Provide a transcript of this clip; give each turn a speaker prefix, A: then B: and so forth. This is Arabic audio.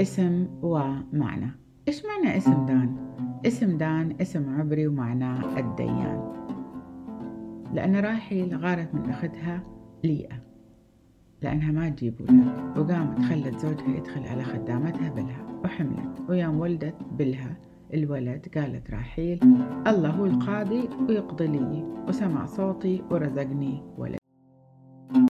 A: اسم ومعنى. إيش معنى اسم دان؟ اسم دان اسم عبري ومعناه الديان. لأن راحيل غارت من أختها ليئة. لأنها ما تجيب ولد وقامت خلت زوجها يدخل على خدامتها بلها وحملت. ويوم ولدت بلها الولد قالت راحيل الله هو القاضي ويقضي لي. وسمع صوتي ورزقني ولد